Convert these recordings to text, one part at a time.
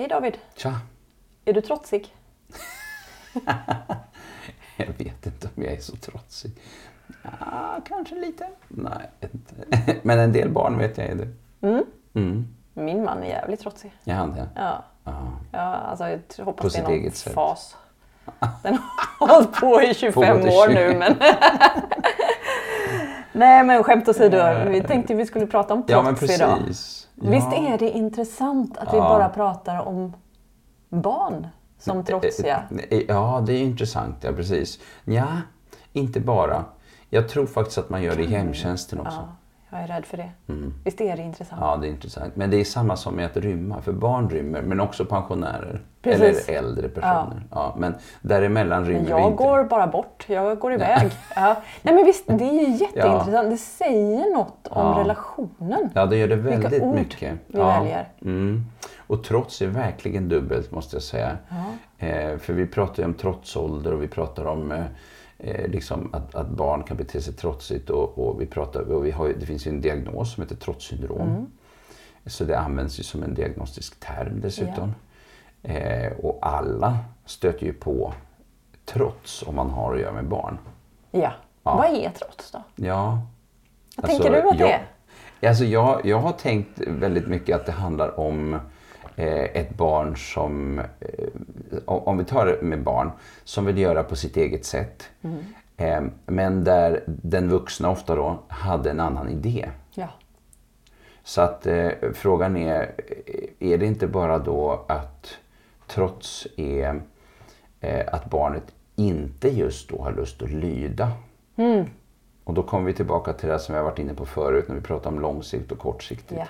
Hej David. Tja! Är du trotsig? Jag vet inte om jag är så trotsig. Ja, kanske lite. Nej, inte. Men en del barn vet jag är det. Mm. Mm. Min man är jävligt trotsig. Är han det? Ja. Ja. Ja, alltså jag hoppas På det är någon fas. Den har hållit på i 25 Pågått i år 20. nu men... Nej men skämt åsido, vi tänkte vi skulle prata om Ja, precis. idag. Ja. Visst är det intressant att vi Ja. bara pratar om barn som trotsiga? Eh, eh, Ja, det är intressant. Ja, precis. Ja, inte bara. Jag tror faktiskt att man gör det i hemtjänsten också. Ja, jag är rädd för det. Mm. Visst är det intressant? Ja, det är intressant. Men det är samma som med att rymma. För barn rymmer, men också pensionärer. Precis. Eller äldre personer. Ja. men däremellan rymmer Men vi jag inte. går bara bort, jag går iväg. Ja. Nej men visst, det är ju jätteintressant. Det säger något om Ja. relationen. Ja, det gör det Vilka väldigt ord mycket. vi ja. väljer. Mm. Och trots är verkligen dubbelt måste jag säga. Eh, för vi pratar ju om trotsålder och vi pratar om eh, eh, liksom att, att barn kan bete sig trotsigt. Och, och, vi pratar, och vi har, det finns ju en diagnos som heter trotssyndrom. Mm. Så det används ju som en diagnostisk term dessutom. Eh, och alla stöter ju på trots om man har att göra med barn. Ja. Ja. Vad är trots då? Ja. Vad tänker du att det jag, Alltså jag, jag har tänkt väldigt mycket att det handlar om ett barn som, eh, om vi tar det med barn, som vill göra på sitt eget sätt. Mm. Eh, men där den vuxna ofta då hade en annan idé. Ja. Så att eh, frågan är, eh, är det inte bara då att trots är eh, att barnet inte just då har lust att lyda? Mm. Och då kommer vi tillbaka till det som jag varit inne på förut när vi pratar om långsiktigt och kortsiktigt. ja.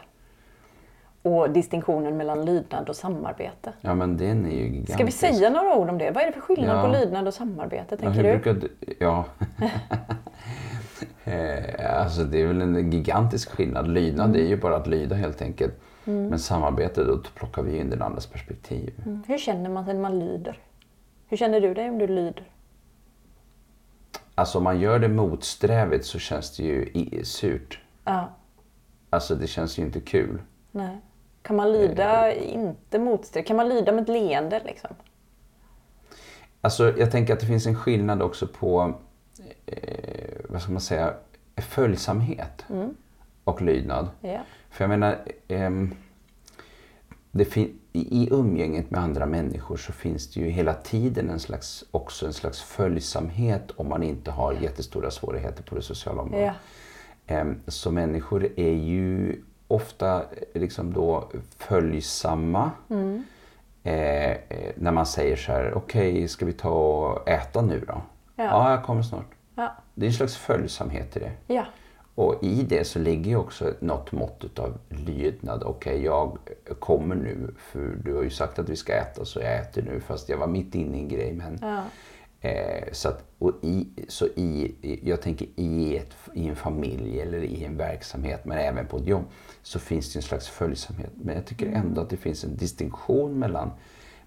Och distinktionen mellan lydnad och samarbete. Ja men den är ju gigantisk. Ska vi säga några ord om det? Vad är det för skillnad Ja. på lydnad och samarbete, ja, tänker hur du? du? Ja. eh, alltså det är väl en gigantisk skillnad. Lydnad Mm. är ju bara att lyda helt enkelt. Men samarbete då plockar vi in den andras perspektiv. Mm. Hur känner man sig när man lyder? Hur känner du dig om du lyder? Alltså om man gör det motsträvigt så känns det ju surt. Ja. Alltså det känns ju inte kul. Nej. Kan man lyda inte motsträvigt? Kan man lyda med ett leende liksom? Alltså jag tänker att det finns en skillnad också på, eh, vad ska man säga, följsamhet och lydnad. Ja. För jag menar, fin- i umgänget med andra människor så finns det ju hela tiden en slags, också en slags följsamhet om man inte har jättestora svårigheter på det sociala området. Ehm, Så människor är ju ofta eh, liksom då följsamma. Mm. Eh, eh, när man säger så här, okej ska vi ta och äta nu då? Ja. ja jag kommer snart. Ja. Det är en slags följsamhet i det. Ja. Och i det så ligger ju också något mått av lydnad. Okej, jag kommer nu för du har ju sagt att vi ska äta så jag äter nu fast jag var mitt inne i en grej. Men, Ja. Eh, så att, och i, så i, jag tänker i, ett, i en familj eller i en verksamhet men även på ett jobb så finns det en slags följsamhet. Men jag tycker ändå att det finns en distinktion mellan,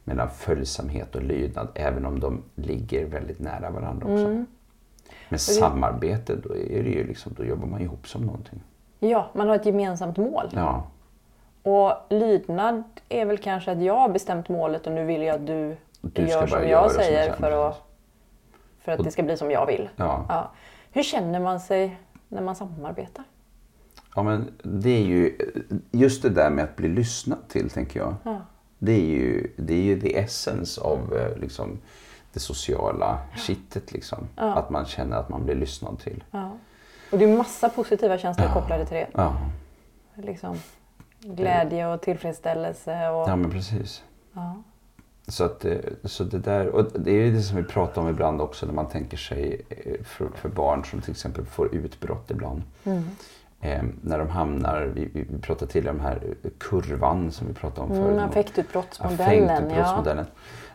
mellan följsamhet och lydnad även om de ligger väldigt nära varandra också. Men samarbete, då, är det ju liksom, då jobbar man ihop som någonting. ja, man har ett gemensamt mål. Ja, Och lydnad är väl kanske att jag har bestämt målet och nu vill jag att du, Du gör som jag som säger jag för att, för att det ska bli som jag vill. ja. Ja. Hur känner man sig när man samarbetar? ja men det är ju just det där med att bli lyssnad till tänker jag. Ja. Det är ju det är ju the essence av eh, liksom, det sociala kittet liksom. Att man känner att man blir lyssnad till. Ja. Och det är massa positiva känslor kopplade till det. Ja, Liksom, glädje och tillfredsställelse. Och, ja men precis. ja. Så, att, eh, så det där, och det är det som vi pratar om ibland också när man tänker sig eh, för, för barn som till exempel får utbrott ibland. Eh, när de hamnar, vi, vi pratade till om den här kurvan som vi pratade om förut. Mm, affektutbrottsmodellen. Ja. Affektutbrottsmodellen.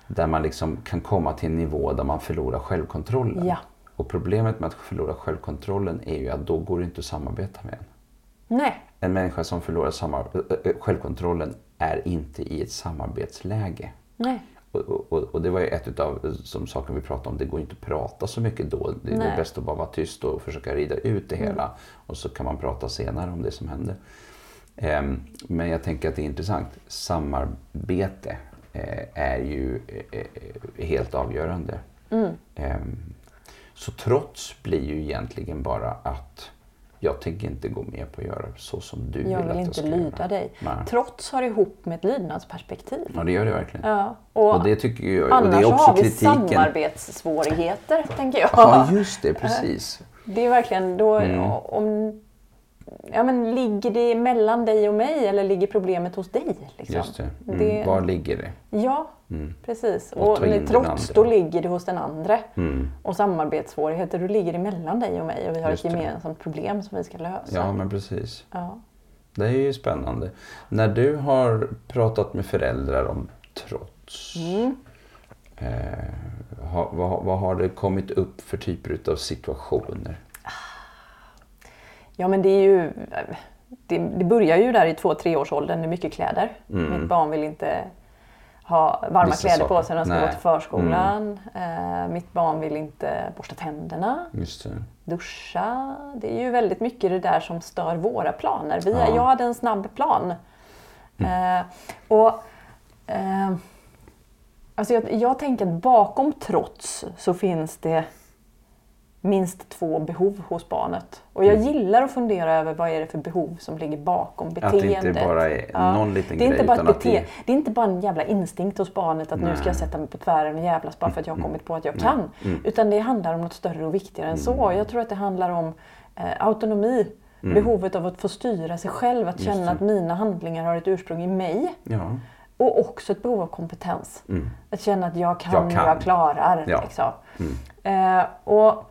Där man liksom kan komma till en nivå där man förlorar självkontrollen. Ja. Och problemet med att förlora självkontrollen är ju att då går det inte att samarbeta med en. Nej, En människa som förlorar självkontrollen är inte i ett samarbetsläge. Nej. Och, och, och det var ju ett av som saker vi pratade om. Det går inte att prata så mycket då. Det är bäst att bara vara tyst och försöka rida ut det hela. Och så kan man prata senare om det som händer. Ehm, men jag tänker att det är intressant. Samarbete eh, är ju eh, helt avgörande. Ehm, så trots blir ju egentligen bara att jag tänker inte gå med på att göra så som du vill Jag att vill jag inte ska lyda göra. dig. Nej. Trots hör ihop med ett lydnadsperspektiv. Ja, det gör det verkligen. Ja, och, Och det tycker jag, och annars det är också har vi kritiken. samarbetssvårigheter, tänker jag. Ja, just det, precis. Det är verkligen då Mm. om... Ja, men ligger det mellan dig och mig eller ligger problemet hos dig? Liksom? Just det. Mm. Det- Var ligger det? Ja, precis. Och Och, trots då ligger det hos den andra. Mm. Och samarbetssvårigheter, då ligger det mellan dig och mig och vi har Just ett det. gemensamt problem som vi ska lösa. Ja, men precis. Ja. Det är ju spännande. När du har pratat med föräldrar om trots. Mm. Eh, vad, vad har det kommit upp för typer av situationer? Ja men det är ju... Det, det börjar ju där i två treårsåldern med mycket kläder. Mitt barn vill inte ha varma Mm. Vissa kläder på saker. sig när han ska Nej. Mm. gå till förskolan. Eh, mitt barn vill inte borsta tänderna, duscha. Det är ju väldigt mycket det där som stör våra planer. Vi, Ja. Mm. Jag hade en snabb plan. Eh, och, eh, alltså jag, jag tänker att bakom trots så finns det minst två behov hos barnet. Och jag gillar att fundera över vad är det för behov som ligger bakom Mm. Att beteendet. det inte bara är någon liten det är grej, inte bara bete- det- det är inte bara en jävla instinkt hos barnet att nu ska jag Nej. Mm. sätta mig på tvären och jävlas bara för att jag har kommit på att jag kan. Utan det handlar om något större och viktigare än Mm. så. Jag tror att det handlar om eh, autonomi. Behovet av att få styra sig själv, att känna att mina handlingar har ett ursprung i mig. Ja. Och också ett behov av kompetens. Att känna att jag kan, Jag jag, kan. klarar. Ja. Liksom. Eh, och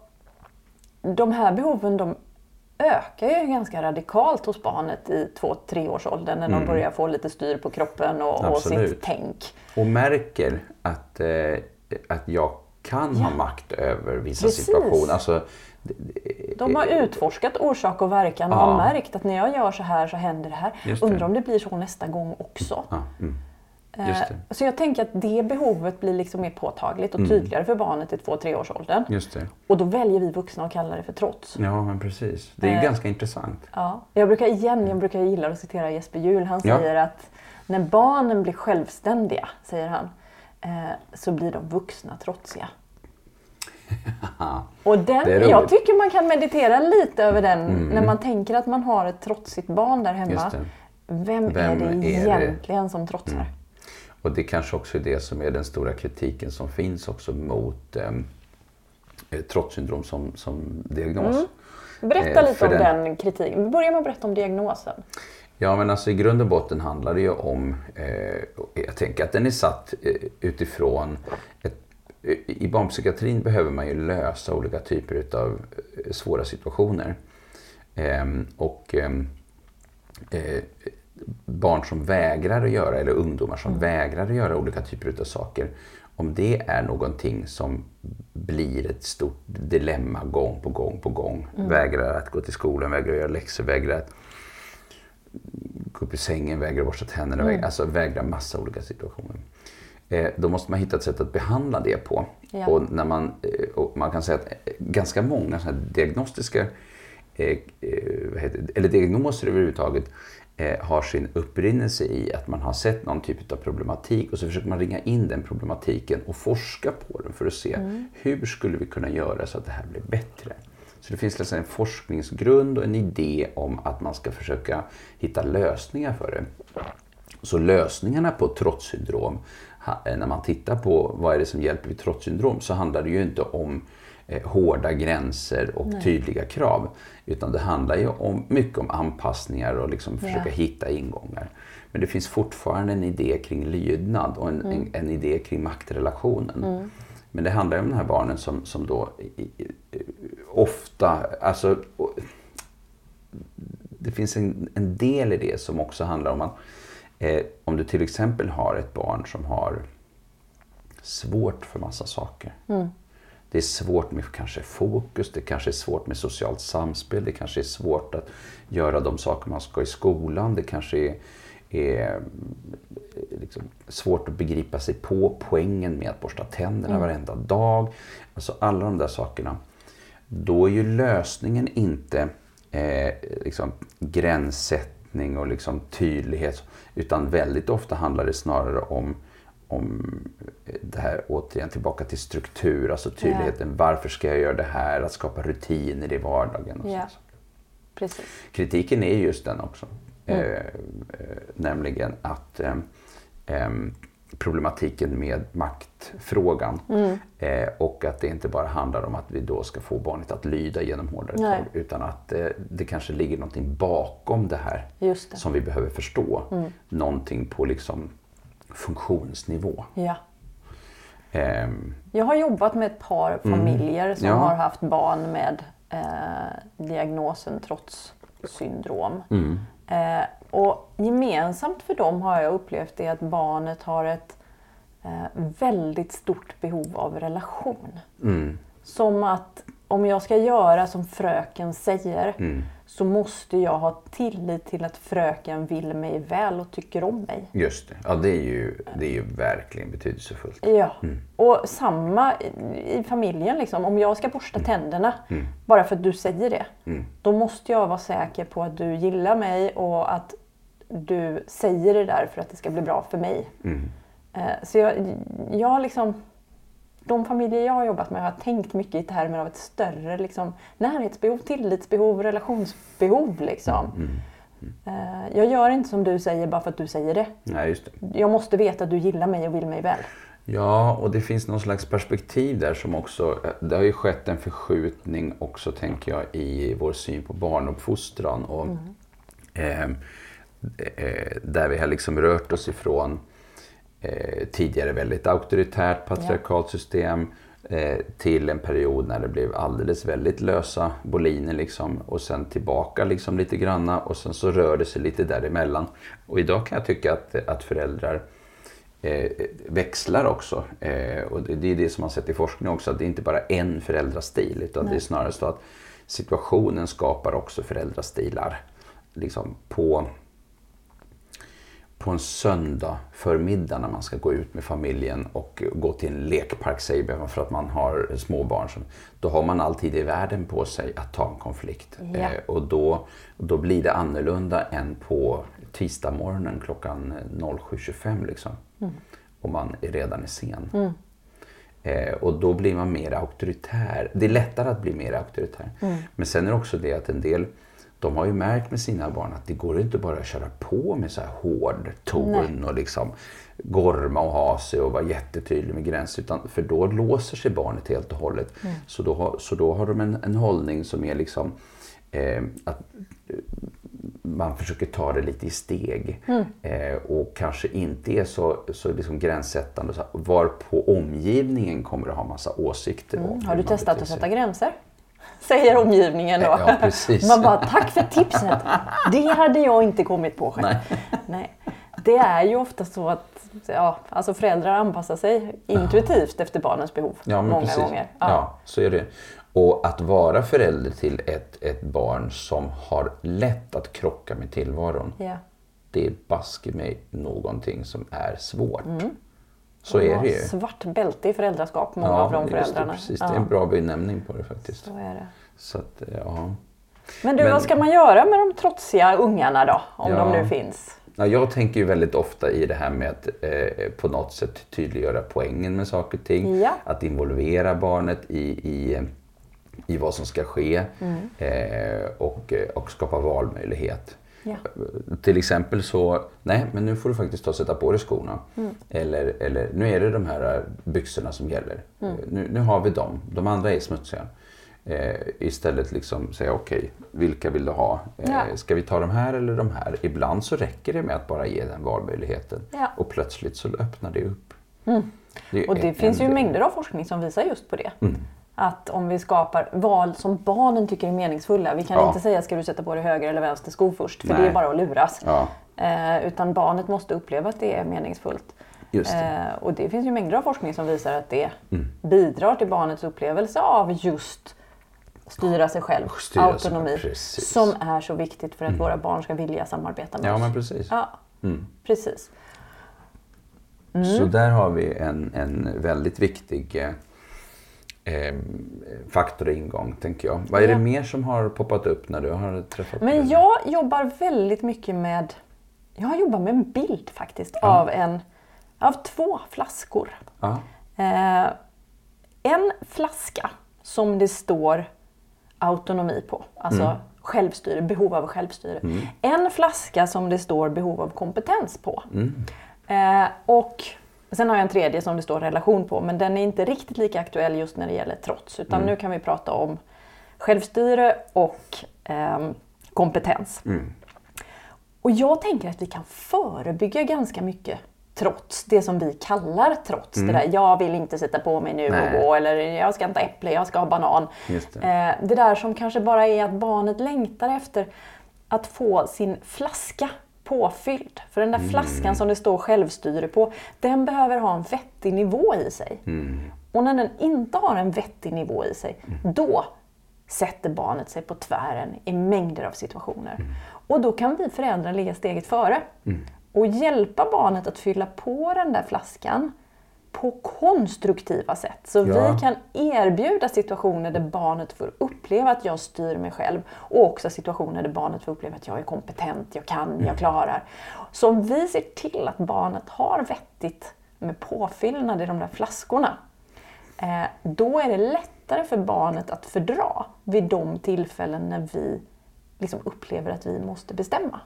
de här behoven de ökar ju ganska radikalt hos barnet i två treårsåldern när de börjar få lite styr på kroppen och, och Mm. Sitt tänk. Och märker att, eh, att jag kan ha makt över vissa Precis. situationer. Alltså, De har utforskat orsak och verkan och Ja. har märkt att när jag gör så här så händer det här. Det. Undrar om det blir så nästa gång också. ja, mm. Eh, Så jag tänker att det behovet blir liksom mer påtagligt och tydligare för barnet i två treårsåldern. Just det. Och då väljer vi vuxna att kalla det för trots. Ja, men precis. Det är Eh. ganska intressant. Ja. Jag brukar igen, jag brukar gilla att citera Jesper Juhl. Han Ja. säger att när barnen blir självständiga, säger han, eh, så blir de vuxna trotsiga. Och den. Mm. jag tycker man kan meditera lite över den när man tänker att man har ett trotsigt barn där hemma. Vem, Vem är det är det? egentligen som trotsar? Och det kanske också är det som är den stora kritiken som finns också mot eh, trotssyndrom som, som diagnos. Berätta Eh, lite om den- den, kritiken. Vi börjar med att berätta om diagnosen. Ja, men alltså i grund och botten handlar det ju om, eh, jag tänker att den är satt eh, utifrån ett, i barnpsykiatrin behöver man ju lösa olika typer av svåra situationer. Ehm, och ehm, eh, barn som vägrar att göra, eller ungdomar som vägrar att göra olika typer av saker. Om det är någonting som blir ett stort dilemma gång på gång på gång. Vägrar att gå till skolan, vägrar att göra läxor, vägrar att gå upp i sängen, vägrar borsta tänderna, vägrar, alltså vägrar massa olika situationer. Eh, då måste man hitta ett sätt att behandla det på. Ja. Och, när man, eh, och man kan säga att eh, ganska många diagnostiska eh, eller diagnoser överhuvudtaget eh, har sin upprinnelse i att man har sett någon typ av problematik och så försöker man ringa in den problematiken och forska på den för att se hur skulle vi kunna göra så att det här blir bättre. Så det finns liksom en forskningsgrund och en idé om att man ska försöka hitta lösningar för det. Så lösningarna på trotssyndrom, när man tittar på vad är det som hjälper vid trotssyndrom så handlar det ju inte om hårda gränser och tydliga krav. Utan det handlar ju om, mycket om anpassningar och liksom försöka Ja. hitta ingångar. Men det finns fortfarande en idé kring lydnad och en, Mm. en, en idé kring maktrelationen. Men det handlar ju om de här barnen som, som då i, i, ofta, alltså det finns en, en del i det som också handlar om att eh, om du till exempel har ett barn som har svårt för massa saker. Det är svårt med kanske fokus, det kanske är svårt med socialt samspel, det kanske är svårt att göra de saker man ska i skolan, det kanske är, är liksom svårt att begripa sig på poängen med att borsta tänderna varenda dag. Alltså alla de där sakerna. Då är ju lösningen inte eh, liksom gränssättning och liksom tydlighet. Utan väldigt ofta handlar det snarare om, om det här återigen tillbaka till struktur, alltså tydligheten. Varför ska jag göra det här? Att skapa rutiner i vardagen. Och så. Precis. Kritiken är just den också. Mm. Eh, eh, nämligen att eh, eh, problematiken med maktfrågan Mm. eh, och att det inte bara handlar om att vi då ska få barnet att lyda genom hårdare tag utan att det kanske ligger någonting bakom det här det. som vi behöver förstå. Mm. Någonting på liksom funktionsnivå. Ja. Ehm, Jag har jobbat med ett par familjer som Mm. Ja. har haft barn med eh, diagnosen trotssyndrom. mm, Eh, och gemensamt för dem har jag upplevt det att barnet har ett eh, väldigt stort behov av relation. mm, Som att om jag ska göra som fröken säger mm. Så måste jag ha tillit till att fröken vill mig väl och tycker om mig. Just det. Ja, det är ju, det är ju verkligen betydelsefullt. Ja, och samma i- familjen. Liksom. Om jag ska borsta tänderna bara för att du säger det. Då måste jag vara säker på att du gillar mig och att du säger det där för att det ska bli bra för mig. Eh, Så jag, jag liksom, de familjer jag har jobbat med har tänkt mycket i termer av ett större liksom, närhetsbehov, tillitsbehov, relationsbehov. Liksom. Eh, Jag gör inte som du säger bara för att du säger det. Nej, just det. Jag måste veta att du gillar mig och vill mig väl. Ja, och det finns någon slags perspektiv där som också... Det har ju skett en förskjutning också, tänker jag, i vår syn på barnuppfostran. Och, eh, eh, där vi har liksom rört oss ifrån eh, tidigare väldigt auktoritärt patriarkalt system eh, till en period när det blev alldeles väldigt lösa boliner liksom och sen tillbaka liksom lite granna och sen så rör det sig lite däremellan. Och idag kan jag tycka att, att föräldrar eh, växlar också. Eh, och det, är det som man sett i forskning också, att det är inte bara en föräldrastil utan det är snarare så att situationen skapar också föräldrastilar. Liksom på, på en söndag förmiddag när man ska gå ut med familjen och gå till en lekpark säger vi för att man har småbarn. Då har man alltid i världen på sig att ta en konflikt. Ja. Eh, och då, då blir det annorlunda än på tisdagsmorgonen klockan 07.25 liksom. Och man är redan är sen. Eh, och då blir man mer auktoritär. Det är lättare att bli mer auktoritär. Men sen är det också det att en del, de har ju märkt med sina barn att det går inte bara att köra på med så här hård ton och liksom gorma och ha sig och vara jättetydlig med gränser. Utan, för då låser sig barnet helt och hållet. Så, då har, så då har de en, en hållning som är liksom eh, att man försöker ta det lite i steg eh, och kanske inte är så, så liksom gränssättande. Så här, varpå omgivningen kommer att ha massa åsikter om. Har du testat att sätta gränser? Säger omgivningen då. Ja, precis. Man bara, tack för tipset. Det hade jag inte kommit på själv. Nej. Nej. Det är ju ofta så att ja, alltså föräldrar anpassar sig intuitivt efter barnens behov. Ja, många precis. gånger. Ja. så är det. Och att vara förälder till ett, ett barn som har lätt att krocka med tillvaron. Ja. Det är baske mig någonting som är svårt. Så är det ju. Svart bälte i föräldraskap, många av de just det, föräldrarna. precis. Ja, Det är en bra benämning på det faktiskt. så är det. Så att, ja. Men du, Men- vad ska man göra med de trotsiga ungarna då? Om Ja. de nu finns? Ja, jag tänker ju väldigt ofta i det här med att eh, på något sätt tydliggöra poängen med saker och ting. Ja. Att involvera barnet i, i, i vad som ska ske Mm. eh, och, eh, och skapa valmöjlighet. Ja. Till exempel så, nej men nu får du faktiskt ta och sätta på dig skorna. Mm. Eller, eller nu är det de här eh, byxorna som gäller. Mm. Eh, Nu, nu har vi dem, de andra är smutsiga. Eh, istället liksom säga okej, vilka vill du ha? Eh, Ja. Ska vi ta de här eller de här? Ibland så räcker det med att bara ge den valmöjligheten. Ja. Och plötsligt så öppnar det upp. Det är Och det en- finns ju en- mängder av forskning som visar just på det. Mm. Att om vi skapar val som barnen tycker är meningsfulla. Vi kan Ja. inte säga ska du sätta på dig höger eller vänster sko först. För Nej. det är bara att luras. Ja, Eh, utan barnet måste uppleva att det är meningsfullt. det. Eh, och det finns ju mängder av forskning som visar att det Mm. bidrar till barnets upplevelse av just styra sig själv, Styra sig autonomi. precis. som är så viktigt för att våra barn ska vilja samarbeta med Ja oss. men precis. Ja, Mm. precis. Så där har vi en, en väldigt viktig eh, faktor och ingång, tänker jag. Vad är Ja. det mer som har poppat upp när du har träffat Men föräldrar? jag jobbar väldigt mycket med, jag har jobbat med en bild faktiskt av, en, av två flaskor. Ja. Eh, en flaska som det står autonomi på, alltså självstyre, behov av självstyre. En flaska som det står behov av kompetens på. Eh, och sen har jag en tredje som det står relation på, men den är inte riktigt lika aktuell just när det gäller trots. Utan nu kan vi prata om självstyre och ehm, kompetens. Och jag tänker att vi kan förebygga ganska mycket trots, det som vi kallar trots. Det där jag vill inte sätta på mig nu och Nej. gå eller jag ska inte äpple, jag ska ha banan. Det. Eh, det där som kanske bara är att barnet längtar efter att få sin flaska påfylld. För den där flaskan som det står självstyre på, den behöver ha en vettig nivå i sig. Och när den inte har en vettig nivå i sig, då sätter barnet sig på tvären i mängder av situationer. Och då kan vi föräldrar ligga steget före och hjälpa barnet att fylla på den där flaskan på konstruktiva sätt. Så Ja. vi kan erbjuda situationer där barnet får uppleva att jag styr mig själv och också situationer där barnet får uppleva att jag är kompetent, jag kan, jag klarar. Så om vi ser till att barnet har vettigt med påfyllnad i de där flaskorna, eh, då är det lättare för barnet att fördra vid de tillfällen när vi liksom upplever att vi måste bestämma.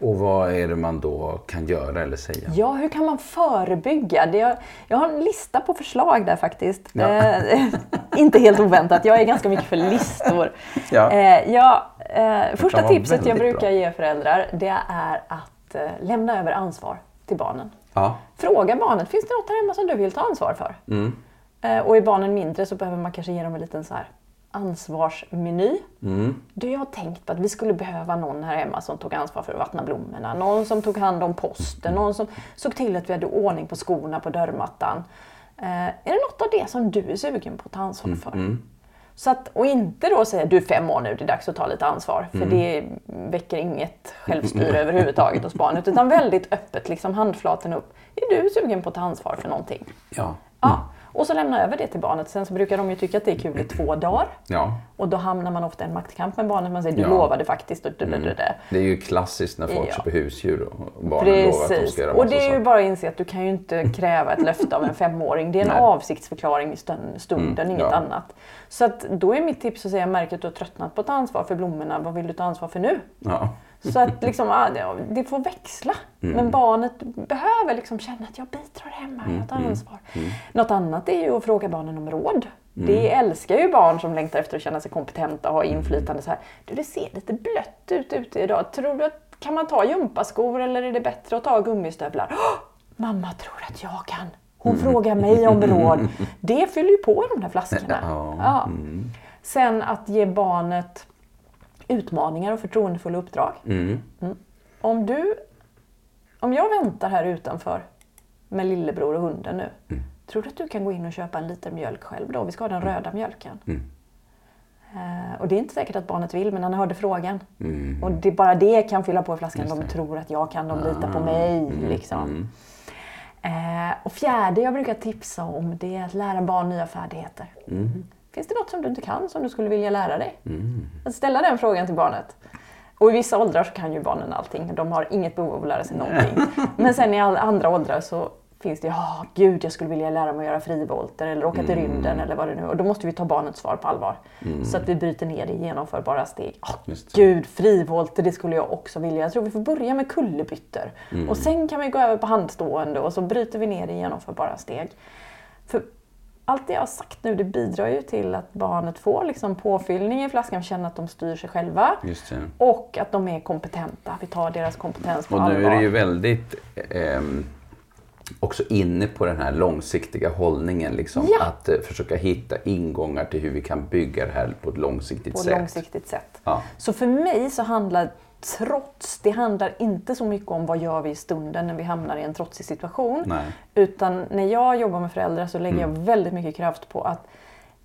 Och vad är det man då kan göra eller säga? Ja, hur kan man förebygga? Det jag, har en lista på förslag där faktiskt. Ja. Eh, inte helt oväntat, jag är ganska mycket för listor. Ja. Eh, ja, eh, första tipset jag brukar bra. ge föräldrar det är att eh, lämna över ansvar till barnen. Ja. Fråga barnet, finns det något här hemma som du vill ta ansvar för? Mm. Eh, och är barnen mindre så behöver man kanske ge dem en liten så här ansvarsmeny. Mm. Du, jag har tänkt på att vi skulle behöva någon här hemma som tog ansvar för att vattna blommorna. Någon som tog hand om posten. Någon som såg till att vi hade ordning på skorna på dörrmattan. Eh, är det något av det som du är sugen på att ta ansvar för? Så att, och inte då säga du är fem år nu, det är dags att ta lite ansvar. För det väcker inget självstyre överhuvudtaget hos barnet. Utan väldigt öppet, liksom handflaten upp. Är du sugen på att ta ansvar för någonting? Ja. Ja. Och så lämna över det till barnet. Sen så brukar de ju tycka att det är kul i två dagar. Ja. Och då hamnar man ofta i en maktkamp med barnet. Man säger du Ja. Mm. lovade faktiskt. Och du, du. Det är ju klassiskt när folk Ja. köper husdjur och barnen lovar att de Precis. ska göra Och det är ju bara att inse att du kan ju inte kräva ett löfte av en femåring. Det är en Nej. avsiktsförklaring i stund- stunden, Mm, inget annat. Så att då är mitt tips att säga, märker att du har tröttnat på att ta ansvar för blommorna. Vad vill du ta ansvar för nu? Ja. Så att liksom, det- får växla. Mm. Men barnet behöver liksom känna att jag bidrar hemma, Mm, jag tar ansvar. Något annat är ju att fråga barnen om råd. Det älskar ju barn som längtar efter att känna sig kompetenta och ha inflytande. Så här, du, det ser lite blött ut ute idag. Tror du att, kan man ta gympaskor eller är det bättre att ta gummistövlar? "Åh, mamma tror att jag kan. Hon frågar mig om råd. Det fyller ju på de där flaskorna. Ja, Ja. Sen att ge barnet utmaningar och förtroendefulla uppdrag. Mm. Om du, om jag väntar här utanför med lillebror och hunden nu. Mm. Tror du att du kan gå in och köpa en liter mjölk själv då? Vi ska ha den röda mjölken. Mm. Eh, och det är inte säkert att barnet vill, men han hörde frågan. Mm. Och det, bara det kan fylla på flaskan. De. Ah, tror att jag kan, de litar på mig. Liksom. Eh, och fjärde jag brukar tipsa om det är att lära barn nya färdigheter. Finns det något som du inte kan som du skulle vilja lära dig? Att ställa den frågan till barnet. Och i vissa åldrar så kan ju barnen allting. De har inget behov av att lära sig någonting. Men sen i andra åldrar så finns det, ja gud jag skulle vilja lära mig att göra frivolter eller åka till rymden eller vad det nu är. Och då måste vi ta barnets svar på allvar. Så att vi bryter ner det i genomförbara steg. Det. gud, frivolter det skulle jag också vilja. Jag tror vi får börja med kullerbyttor. Och sen kan vi gå över på handstående och så bryter vi ner det i genomförbara steg. För allt det jag har sagt nu det bidrar ju till att barnet får liksom påfyllning i flaskan, känner att de styr sig själva. Och att de är kompetenta. Vi tar deras kompetens på Och allvar. nu är det ju väldigt ehm, också inne på den här långsiktiga hållningen. Liksom, Ja. Att eh, försöka hitta ingångar till hur vi kan bygga det här på ett långsiktigt på sätt. långsiktigt sätt. Ja. Så för mig så handlar trots, det handlar inte så mycket om vad gör vi i stunden när vi hamnar i en trotsig situation. Nej. Utan när jag jobbar med föräldrar så lägger jag väldigt mycket kraft på att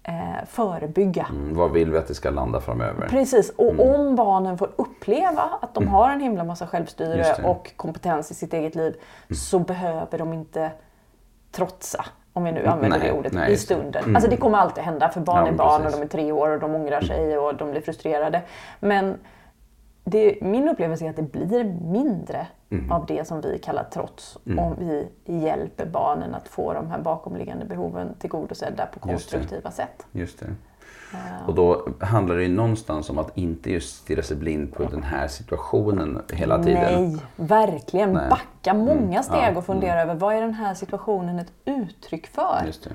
eh, förebygga. Mm, vad vill vi att det ska landa framöver? Precis, och om barnen får uppleva att de har en himla massa självstyre och kompetens i sitt eget liv så behöver de inte trotsa Om vi nu använder Nej, det ordet nej, i stunden. Mm. Alltså det kommer alltid hända för barn Ja, är barn precis. och de är tre år och de ångrar sig och de blir frustrerade. Men det, min upplevelse är att det blir mindre Mm. av det som vi kallar trots om vi hjälper barnen att få de här bakomliggande behoven tillgodosedda på Just konstruktiva sätt. Just det. Och då handlar det ju någonstans om att inte just stirra sig blind på den här situationen hela tiden. Nej, verkligen. Nej. Backa många steg Ja, och fundera över vad är den här situationen ett uttryck för? Just.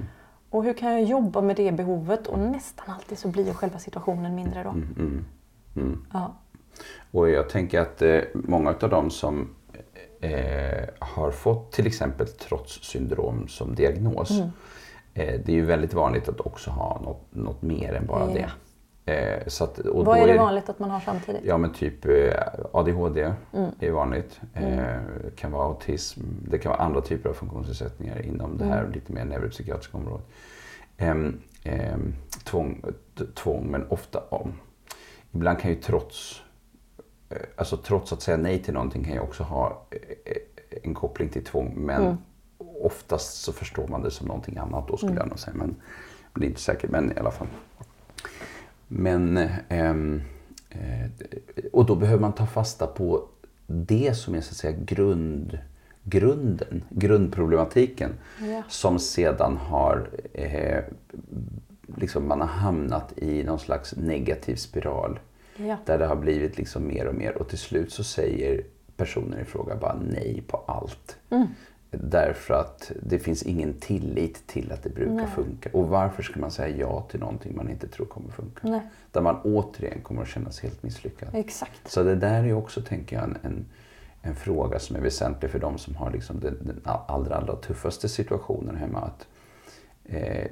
Och hur kan jag jobba med det behovet? Och nästan alltid så blir ju själva situationen mindre då. Mm, Ja. Och jag tänker att eh, många av dem som eh, har fått till exempel trotssyndrom som diagnos. Mm. Eh, det är ju väldigt vanligt att också ha något, något mer än bara Ja. det. Att, Vad är det vanligt att man har samtidigt? Ja men typ ADHD Mm. är vanligt. Eh, kan vara autism. Det kan vara andra typer av funktionsnedsättningar inom det här Mm. lite mer neuropsykiatriska området. Ehm, ehm, tvång, tvång men ofta om. Ibland kan ju trots, alltså trots att säga nej till någonting kan ju också ha eh, en koppling till tvång. Men Mm. oftast så förstår man det som någonting annat då skulle Mm. jag nog säga. Men det är inte säkert, men i alla fall. Men, ehm, eh, och då behöver man ta fasta på det som är så att säga grund, grunden, grundproblematiken. Ja. Som sedan har, eh, liksom man har hamnat i någon slags negativ spiral. Ja. Där det har blivit liksom mer och mer och till slut så säger personen i fråga bara nej på allt. Mm. Därför att det finns ingen tillit till att det brukar Nej. funka. Och varför ska man säga ja till någonting man inte tror kommer funka? Nej. Där man återigen kommer att känna sig helt misslyckad. Exakt. Så det där är också, tänker jag, en, en, en fråga som är väsentlig för de som har liksom den, den allra, allra tuffaste situationen hemma. Att, eh,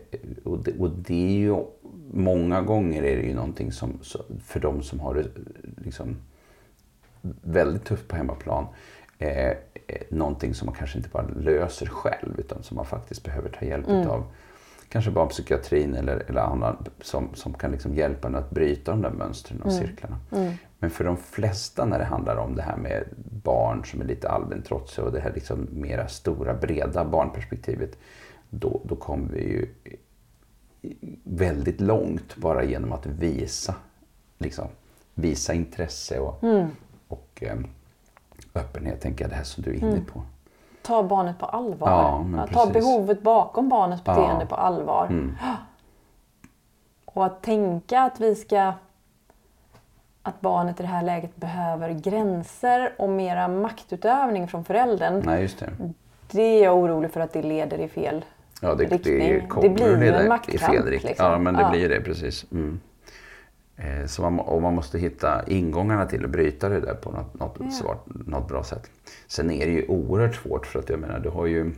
och, det, och det är ju, många gånger är det ju någonting som, för de som har det liksom väldigt tufft på hemmaplan. Eh, eh, någonting som man kanske inte bara löser själv utan som man faktiskt behöver ta hjälp av kanske barnpsykiatrin eller, eller andra som, som kan liksom hjälpa en att bryta de där mönstren och cirklarna. Men för de flesta när det handlar om det här med barn som är lite allmänt trotsiga och det här liksom mera stora breda barnperspektivet då, då kommer vi ju väldigt långt bara genom att visa, liksom, visa intresse och, och eh, öppenhet, tänker jag, det här som du är inne på. Ta barnet på allvar. Ja, ta behovet bakom barnets beteende Ja. Mm. på allvar. Och att tänka att vi ska att barnet i det här läget behöver gränser och mera maktutövning från föräldern. Nej, just det. Det är jag orolig för att det leder i fel Ja, det, riktning. det, Det blir ju en maktkamp, liksom. Ja, men det Ja. blir det precis. Mm. Eh, Så man, och man måste hitta ingångarna till att bryta det där på något, något, svart, något bra sätt. Sen är det ju oerhört svårt för att jag menar, du har ju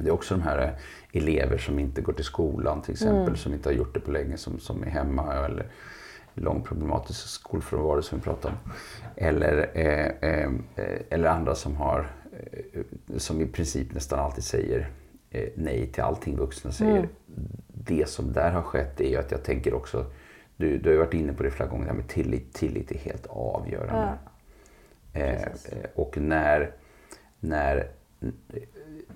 det är också de här eh, elever som inte går till skolan till exempel, Mm. som inte har gjort det på länge, som, som är hemma eller lång problematisk skolfrånvaro som vi pratade om. Eller, eh, eh, eh, eller andra som har, som i princip nästan alltid säger eh, nej till allting vuxna säger. Mm. Det som där har skett är ju att jag tänker också, du, du har ju varit inne på det flera gånger, det här med tillit. Tillit är helt avgörande. Eh, eh, och när, när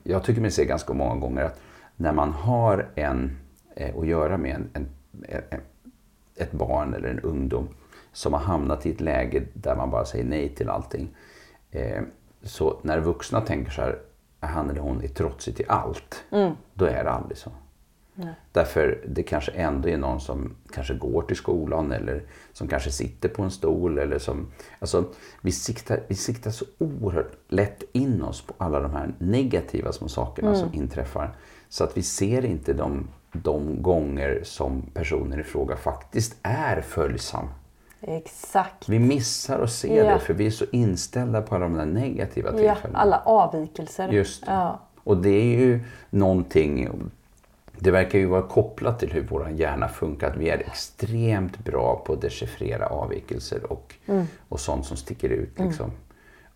jag tycker mig se ganska många gånger att när man har en eh, att göra med en, en, en, ett barn eller en ungdom som har hamnat i ett läge där man bara säger nej till allting. Eh, så när vuxna tänker så här, han eller hon är trotsig till allt, då är det aldrig så. Därför det kanske ändå är någon som kanske går till skolan eller som kanske sitter på en stol eller som... Alltså, vi siktar, vi siktar så oerhört lätt in oss på alla de här negativa små sakerna som inträffar. Så att vi ser inte de, de gånger som personen i fråga faktiskt är följsam. Exakt. Vi missar att se Ja. det för vi är så inställda på de där negativa Ja, tillfällena. alla avvikelser. Just det. Ja. Och det är ju någonting, det verkar ju vara kopplat till hur vår hjärna funkar. Att vi är extremt bra på att dechiffrera avvikelser och, Mm. och sånt som sticker ut. Liksom.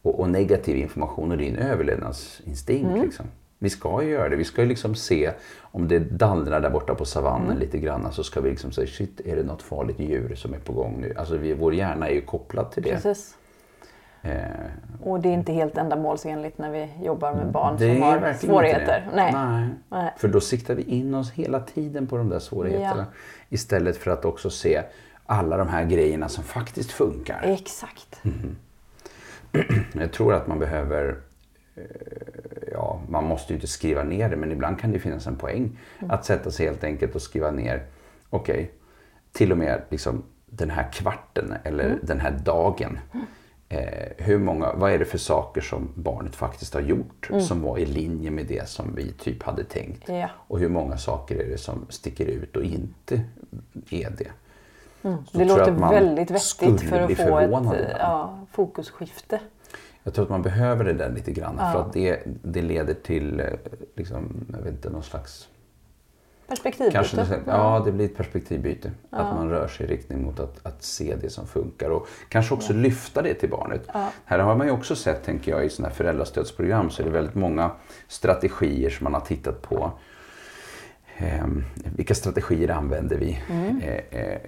Och, och negativ information och en överlevnadsinstinkt. Mm. Liksom. Vi ska ju göra det. Vi ska ju liksom se om det dallrar där borta på savannen Mm. lite grann. Så ska vi liksom säga, shit, är det något farligt djur som är på gång nu? Alltså vi, vår hjärna är ju kopplad till det. Precis. Eh, Och det är inte helt ändamålsenligt när vi jobbar med barn det som har svårigheter. Nej. Nej. Nej. För då siktar vi in oss hela tiden på de där svårigheterna. Istället för att också se alla de här grejerna som faktiskt funkar. Exakt. Jag tror att man behöver, eh, ja man måste ju inte skriva ner det men ibland kan det finnas en poäng. Att sätta sig helt enkelt och skriva ner, okej, till och med liksom den här kvarten eller den här dagen. Eh, hur många, vad är det för saker som barnet faktiskt har gjort som var i linje med det som vi typ hade tänkt? Ja. Och hur många saker är det som sticker ut och inte är det? Så Det låter väldigt vettigt för att få ett ja, fokusskifte. Jag tror att man behöver det där lite grann för Ja. att det, det leder till eh, liksom, jag vet inte, någon slags... Perspektivbyte. Kanske det, ja, det blir ett perspektivbyte. Att man rör sig i riktning mot att, att se det som funkar och kanske också lyfta det till barnet. Här har man ju också sett, tänker jag, i sådana här föräldrastödsprogram så är det väldigt många strategier som man har tittat på. Eh, vilka strategier använder vi? Eh, eh,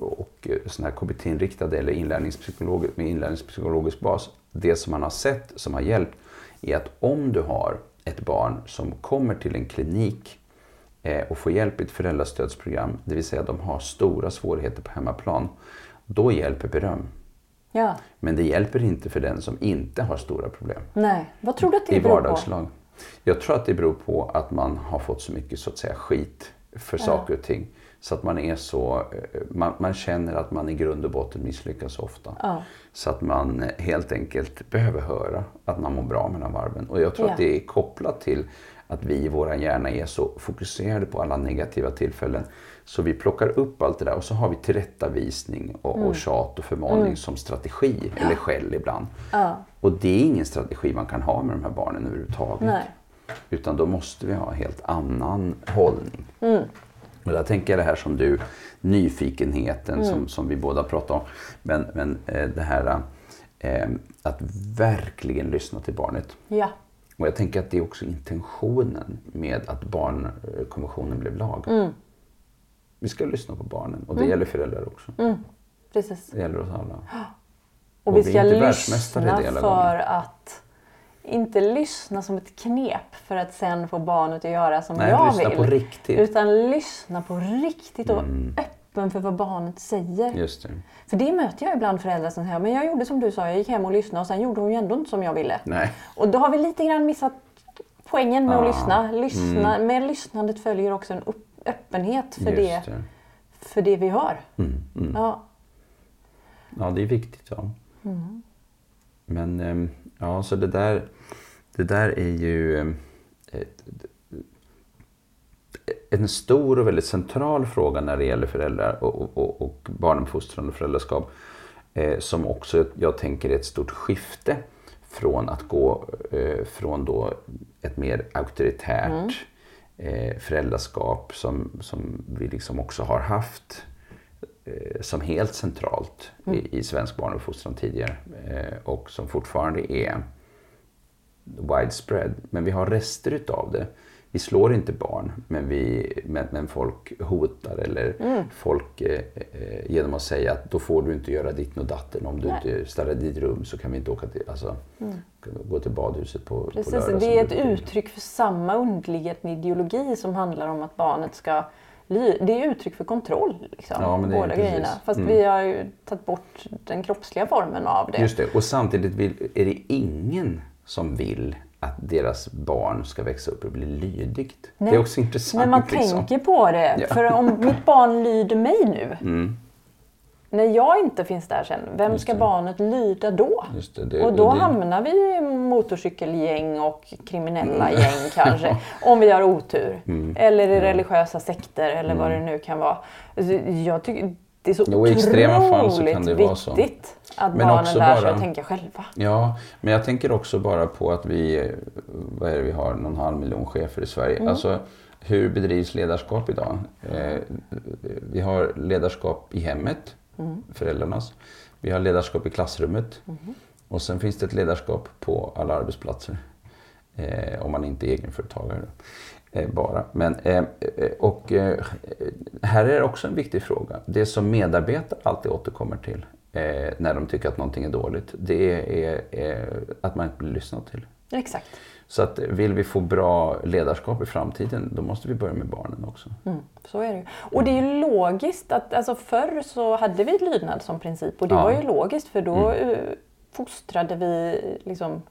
och sådana här KBT-inriktade eller inlärningspsykolog, med inlärningspsykologisk bas. Det som man har sett som har hjälpt är att om du har ett barn som kommer till en klinik eh, och får hjälp i ett föräldrastödsprogram, det vill säga de har stora svårigheter på hemmaplan, då hjälper beröm. Ja. Men det hjälper inte för den som inte har stora problem Nej. Vad tror du att det i beror på? vardagslag. Jag tror att det beror på att man har fått så mycket så att säga skit för saker och ting. Så att man är så, eh, man, man känner att man i grund och botten misslyckas ofta. Ja. Så att man helt enkelt behöver höra att man mår bra mellan varven. Och jag tror Ja. att det är kopplat till att vi i vår hjärna är så fokuserade på alla negativa tillfällen. Så vi plockar upp allt det där och så har vi tillrättavisning och, Mm. och tjat och förmaning som strategi. Eller skäll ibland. Ja. Och det är ingen strategi man kan ha med de här barnen överhuvudtaget. Nej. Utan då måste vi ha en helt annan hållning. Mm. Och där tänker jag det här som du, nyfikenheten Mm. som, som vi båda pratar om. Men, men eh, det här eh, att verkligen lyssna till barnet. Ja. Och jag tänker att det är också intentionen med att barnkonventionen blev lag. Mm. Vi ska lyssna på barnen och det gäller föräldrar också. Precis. Det gäller oss alla. Och, Och vi vi ska är inte världsmästare i lyssna för att inte lyssna som ett knep för att sen få barnet att göra som Nej, jag lyssna vill. på riktigt. Utan lyssna på riktigt och öppen för vad barnet säger. Just det. För det möter jag ibland föräldrar som säger men jag gjorde som du sa, jag gick hem och lyssnade och sen gjorde hon ju ändå inte som jag ville. Nej. Och då har vi lite grann missat poängen med Ja. att lyssna. lyssna Med lyssnandet följer också en öppenhet för det, det. för det vi hör. Mm, mm. Ja. Ja, det är viktigt. Ja. Men ehm, ja, så det där, det där är ju ehm, ett- en stor och väldigt central fråga när det gäller föräldrar och, och- och, barnuppfostran och föräldraskap. Eh, som också jag tänker är ett stort skifte från att gå eh, från då ett mer auktoritärt eh, föräldraskap som, som vi liksom också har haft eh, som helt centralt i, i svensk barnuppfostran tidigare eh, och som fortfarande är widespread. Men vi har rester utav det. Vi slår inte barn, men, vi, men, men folk hotar eller folk eh, eh, genom att säga att då får du inte göra ditt och datten. Om du Nej. inte ställer ditt rum så kan vi inte åka till, alltså, gå till badhuset på, på Precis, lördag. det är ett uttryck för samma underliggande ideologi som handlar om att barnet ska Det är uttryck för kontroll, liksom, Ja, men det båda precis. grejerna. Fast Mm. vi har ju tagit bort den kroppsliga formen av det. Just det, och samtidigt vill, är det ingen som vill att deras barn ska växa upp och bli lydigt. Nej, Det är också intressant. När man liksom. tänker på det. Ja. För om mitt barn lyder mig nu, Mm, när jag inte finns där sen, vem ska barnet lyda då? det, det, Och då det, hamnar vi i motorcykelgäng och kriminella gäng kanske. Om vi har otur. Mm. Eller i religiösa sekter eller vad det nu kan vara. Alltså, Jag tycker det är så Jo, i extrema fall så kan otroligt viktigt att Men barnen lär sig att tänka själva. Ja, men jag tänker också bara på att vi, vad är det vi har, någon halv miljon chefer i Sverige. Mm. Alltså, hur bedrivs ledarskap idag? Eh, vi har ledarskap i hemmet, Mm. föräldrarnas. Vi har ledarskap i klassrummet. Mm. Och sen finns det ett ledarskap på alla arbetsplatser. Eh, om man inte är egenföretagare. Eh, bara. Men, eh, eh, och eh, här är det också en viktig fråga. Det som medarbetare alltid återkommer till eh, när de tycker att någonting är dåligt. Det är, är att man inte blir lyssnad till. Exakt. Så att vill vi få bra ledarskap i framtiden då måste vi börja med barnen också. Mm, så är det ju. Och det är ju logiskt att alltså förr så hade vi lydnad som princip och det Ja. var ju logiskt för då eh, fostrade vi liksom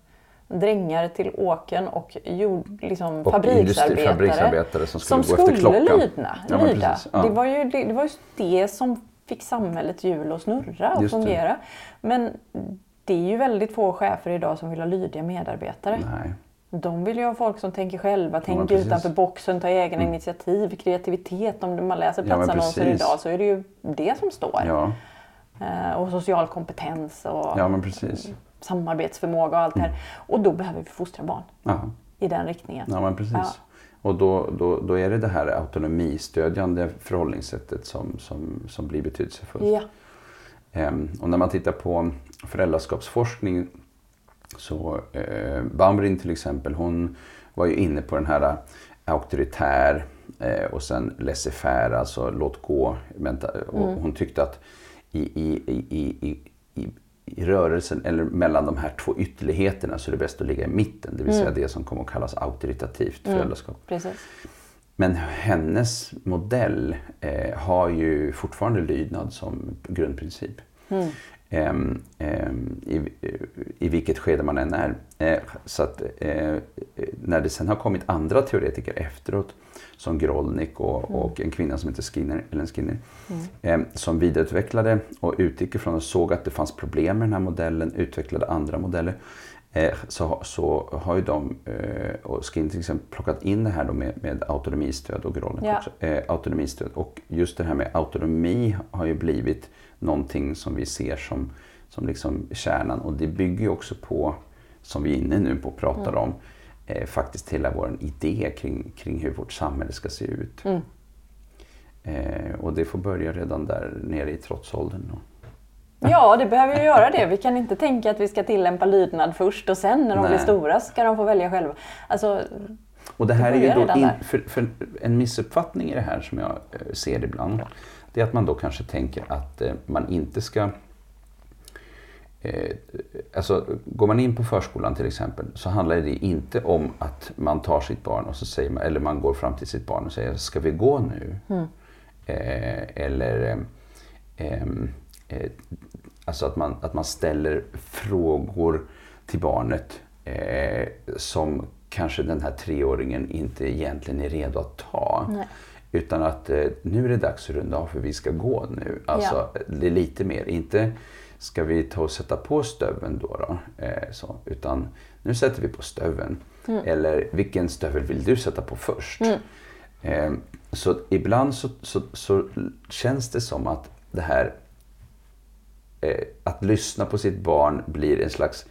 drängar till åken och jord, liksom Och fabriksarbetare, fabriksarbetare som skulle gå efter skulle klockan. lydna, Ja, lyda. ja. Det, var ju, det, det var just det som fick samhällets hjul att snurra och fungera. Men det är ju väldigt få chefer idag som vill ha lydiga medarbetare. Nej. De vill ju ha folk som tänker själva, tänker precis. Mm. utanför boxen, tar egna initiativ, kreativitet. Om man läser Ja, platsannonser precis. idag så är det ju det som står. Ja, Eh, och social kompetens och ja samarbetsförmåga och allt det här. Och då behöver vi fostra barn Ja, i den riktningen. ja men precis. Och då, då, då är det det här autonomistödjande förhållningssättet som, som, som blir betydelsefullt. Ja. Ehm, Och när man tittar på föräldraskapsforskning så eh, Bambrin till exempel, hon var ju inne på den här eh, auktoritär eh, och sen laissez-faire, alltså låt gå. menta- Och hon tyckte att i, i, i, i, i, i, rörelsen eller mellan de här två ytterligheterna så är det bäst att ligga i mitten. Det vill säga det som kommer att kallas auktoritativt föräldraskap. Precis. Men hennes modell eh, har ju fortfarande lydnad som grundprincip. Ehm, i, I vilket skede man än är. Eh, så att, eh, när det sen har kommit andra teoretiker efteråt som Grolnik och, och en kvinna som heter Skinner, Ellen Skinner eh, som vidareutvecklade och utgick ifrån och såg att det fanns problem med den här modellen, utvecklade andra modeller. Eh, så, så har ju de, eh, och Skinner till exempel, plockat in det här med, med autonomistöd och Grolnik Ja. Eh, autonomistöd. Och just det här med autonomi har ju blivit någonting som vi ser som, som liksom kärnan. Och det bygger ju också på, som vi är inne nu på och pratar om, eh, faktiskt hela vår idé kring, kring hur vårt samhälle ska se ut. Eh, och det får börja redan där nere i trotsåldern. Då. Ja, det behöver ju göra det. Vi kan inte tänka att vi ska tillämpa lydnad först och sen när de Nej. blir stora ska de få välja själva. Alltså, Och det här är ju då in, för, för en missuppfattning i det här som jag eh, ser ibland. Det är att man då kanske tänker att eh, man inte ska Eh, alltså, går man in på förskolan till exempel så handlar det inte om att man tar sitt barn och så säger man, eller man går fram till sitt barn och säger ska vi gå nu? Eh, eller eh, eh, alltså att man, att man ställer frågor till barnet eh, som kanske den här treåringen inte egentligen är redo att ta. Nej. Utan att eh, nu är det dags att runda av för vi ska gå nu. Alltså Ja. det är lite mer, inte ska vi ta och sätta på stöveln då? då? Eh, så, utan nu sätter vi på stöveln. Eller vilken stövel vill du sätta på först? Eh, så ibland så, så, så känns det som att det här att lyssna på sitt barn blir en slags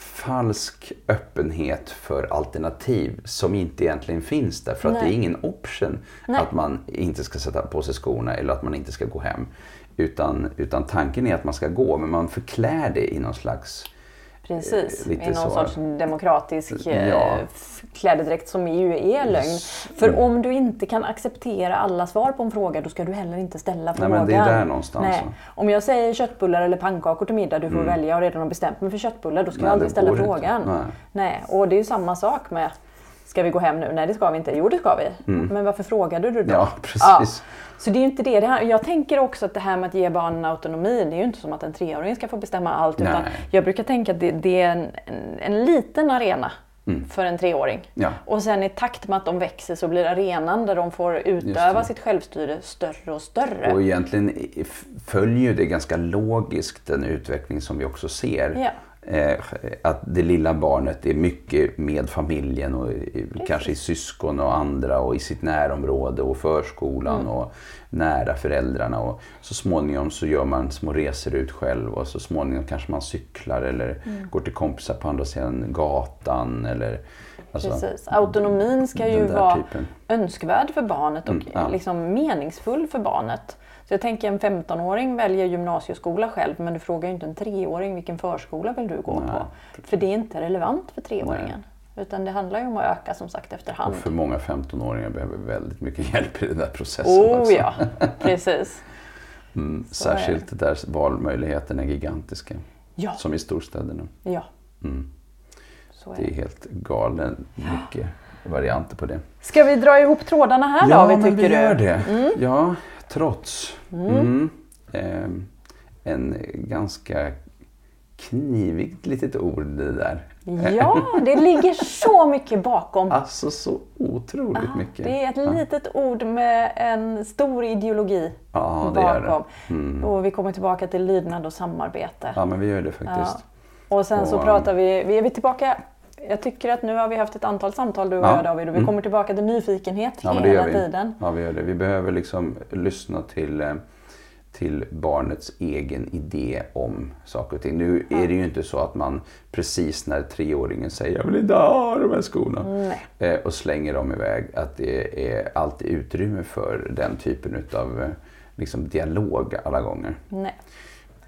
falsk öppenhet för alternativ som inte egentligen finns där. För att Nej. det är ingen option Nej. att man inte ska sätta på sig skorna eller att man inte ska gå hem. Utan, utan tanken är att man ska gå, men man förklär det i någon slags... Precis, Eh, i någon så. sorts demokratisk eh, Ja. f- klädedräkt som ju är lögn. För om du inte kan acceptera alla svar på en fråga då ska du heller inte ställa Nej, frågan. men det är där någonstans, Nej. Om jag säger köttbullar eller pannkakor till middag, du får välja och redan har bestämt mig för köttbullar, då ska Nej, jag aldrig ställa frågan. Nej. Nej. Och det är ju samma sak med Ska vi gå hem nu? Nej det ska vi inte. Jo det ska vi. Men varför frågade du då? Mm. Ja, precis. Så det är inte det. det här, jag tänker också att det här med att ge barnen autonomi, det är ju inte som att en treåring ska få bestämma allt. Utan Nej. jag brukar tänka att det, det är en, en, en liten arena för en treåring. Mm. Ja. Och sen i takt med att de växer så blir arenan där de får utöva sitt självstyre större och större. Och egentligen följer ju det ganska logiskt den utveckling som vi också ser. Ja. Eh, att det lilla barnet är mycket med familjen och i- kanske i syskon och andra och i sitt närområde och förskolan och nära föräldrarna. Och så småningom så gör man små resor ut själv och så småningom kanske man cyklar eller går till kompisar på andra sidan gatan. Eller, alltså, Precis. Autonomin ska ju vara typen. önskvärd för barnet och Mm, ja. liksom meningsfull för barnet. Så jag tänker en 15-åring väljer gymnasieskola själv men du frågar ju inte en treåring vilken förskola vill du gå Nej, på. För det är inte relevant för treåringen. Utan det handlar ju om att öka som sagt efterhand. Och för många 15-åringar behöver väldigt mycket hjälp i den där processen. Oh också. ja, precis. Mm, särskilt där valmöjligheterna är gigantiska. Ja, Som i storstäderna. ja. Mm. Är Det är helt galen mycket varianter på det. Ska vi dra ihop trådarna här ja, då, vi tycker vi du? gör det. Ja, trots. Mm. Ehm, en ganska knivigt litet ord det där. Ja, det ligger så mycket bakom. Alltså så otroligt mycket. Det är ett litet ord med en stor ideologi Ja, det bakom. Mm. Och vi kommer tillbaka till lydnad och samarbete. Ja, men vi gör det faktiskt. Och sen så Och, pratar vi, vi är vi tillbaka jag tycker att nu har vi haft ett antal samtal du och Ja. jag David och vi Mm. kommer tillbaka till nyfikenhet Ja, hela tiden. Ja, vi gör det. Vi behöver liksom lyssna till, eh, till barnets egen idé om saker och ting. Nu är det ju inte så att man precis när treåringen säger jag vill inte ha de här skorna Nej. eh, och slänger dem iväg, att det är alltid utrymme för den typen av liksom dialog alla gånger. Nej.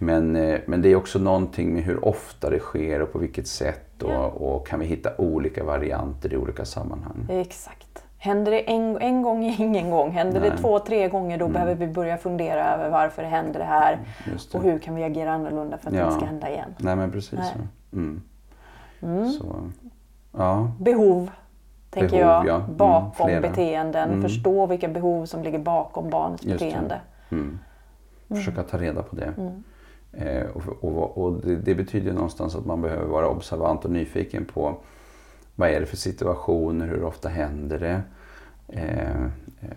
Men, eh, men det är också någonting med hur ofta det sker och på vilket sätt och, och kan vi hitta olika varianter i olika sammanhang. Exakt. Händer det en, en gång, ingen gång. Händer det Nej. två, tre gånger då behöver vi börja fundera över varför händer det här det. och hur kan vi agera annorlunda för att det Ja. inte ska hända igen. Nej men precis Nej. så. Mm. så. Ja, Behov, tänker Behov, jag, ja. Mm, bakom flera. beteenden. Mm. Förstå vilka behov som ligger bakom barnets Just det. beteende. mm. försöka ta reda på det. Mm. Eh, och och, och det, det betyder någonstans att man behöver vara observant och nyfiken på vad är det för situationer, hur ofta händer det? Eh, eh,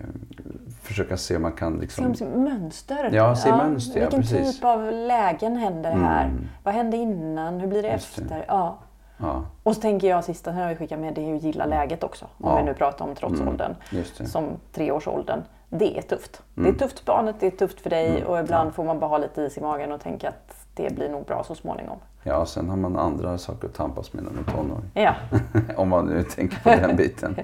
försöka se om man kan Se liksom... om sitt mönster. Ja, se mönster, ja, Vilken precis. typ av lägen händer det här? Mm. Vad hände innan? Hur blir det Just det. efter? Ja. Ja, Och så tänker jag sista som jag vill skicka med det är ju gilla läget också. Om Ja. vi nu pratar om trotsåldern. det. Som treårsåldern. Det är tufft. Det Mm. är tufft för barnet, det är tufft för dig Mm. och ibland får man bara ha lite is i magen och tänka att det blir nog bra så småningom. Ja, sen har man andra saker att tampas med när man är tonåring. Ja, om man nu tänker på den biten.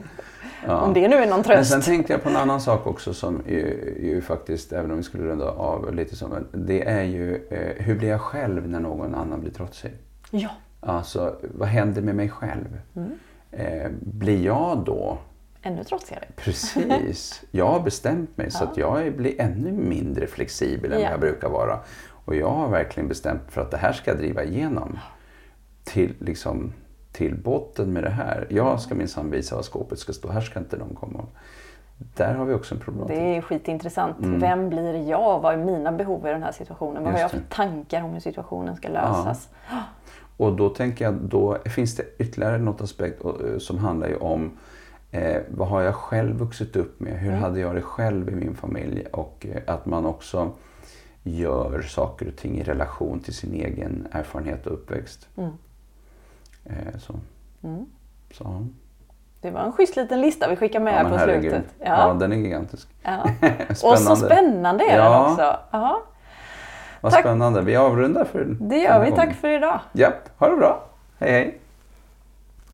Ja. om det nu är någon Men tröst. sen tänkte jag på en annan sak också som ju, ju faktiskt, även om vi skulle runda av lite som, men det är ju eh, hur blir jag själv när någon annan blir trotsig? Ja. Alltså, vad händer med mig själv? Mm. Eh, blir jag då Ännu trotsigare. Precis. Jag har bestämt mig så Ja. att jag blir ännu mindre flexibel än Ja. jag brukar vara. Och jag har verkligen bestämt för att det här ska jag driva igenom. Till, liksom, till botten med det här. Jag ska minsann visa var skåpet ska stå. Här ska inte de komma. Där har vi också en problematik. Det är skitintressant. Mm. Vem blir jag? Vad är mina behov i den här situationen? Vad har jag för tankar om hur situationen ska lösas? Och då tänker jag, då finns det ytterligare något aspekt eh, som handlar ju om eh, vad har jag själv vuxit upp med? Hur Mm. hade jag det själv i min familj? Och eh, att man också gör saker och ting i relation till sin egen erfarenhet och uppväxt. Mm. Eh, så. Mm. Så. ja. Det var en schysst liten lista vi skickar med Ja, här på herregud. slutet. Ja. Ja. den är gigantisk. Ja. Och så spännande är Ja. den också. Ja, Vad Tack. spännande. Vi avrundar för det gör vi. gången. Tack för idag. Japp, ha det bra. Hej hej.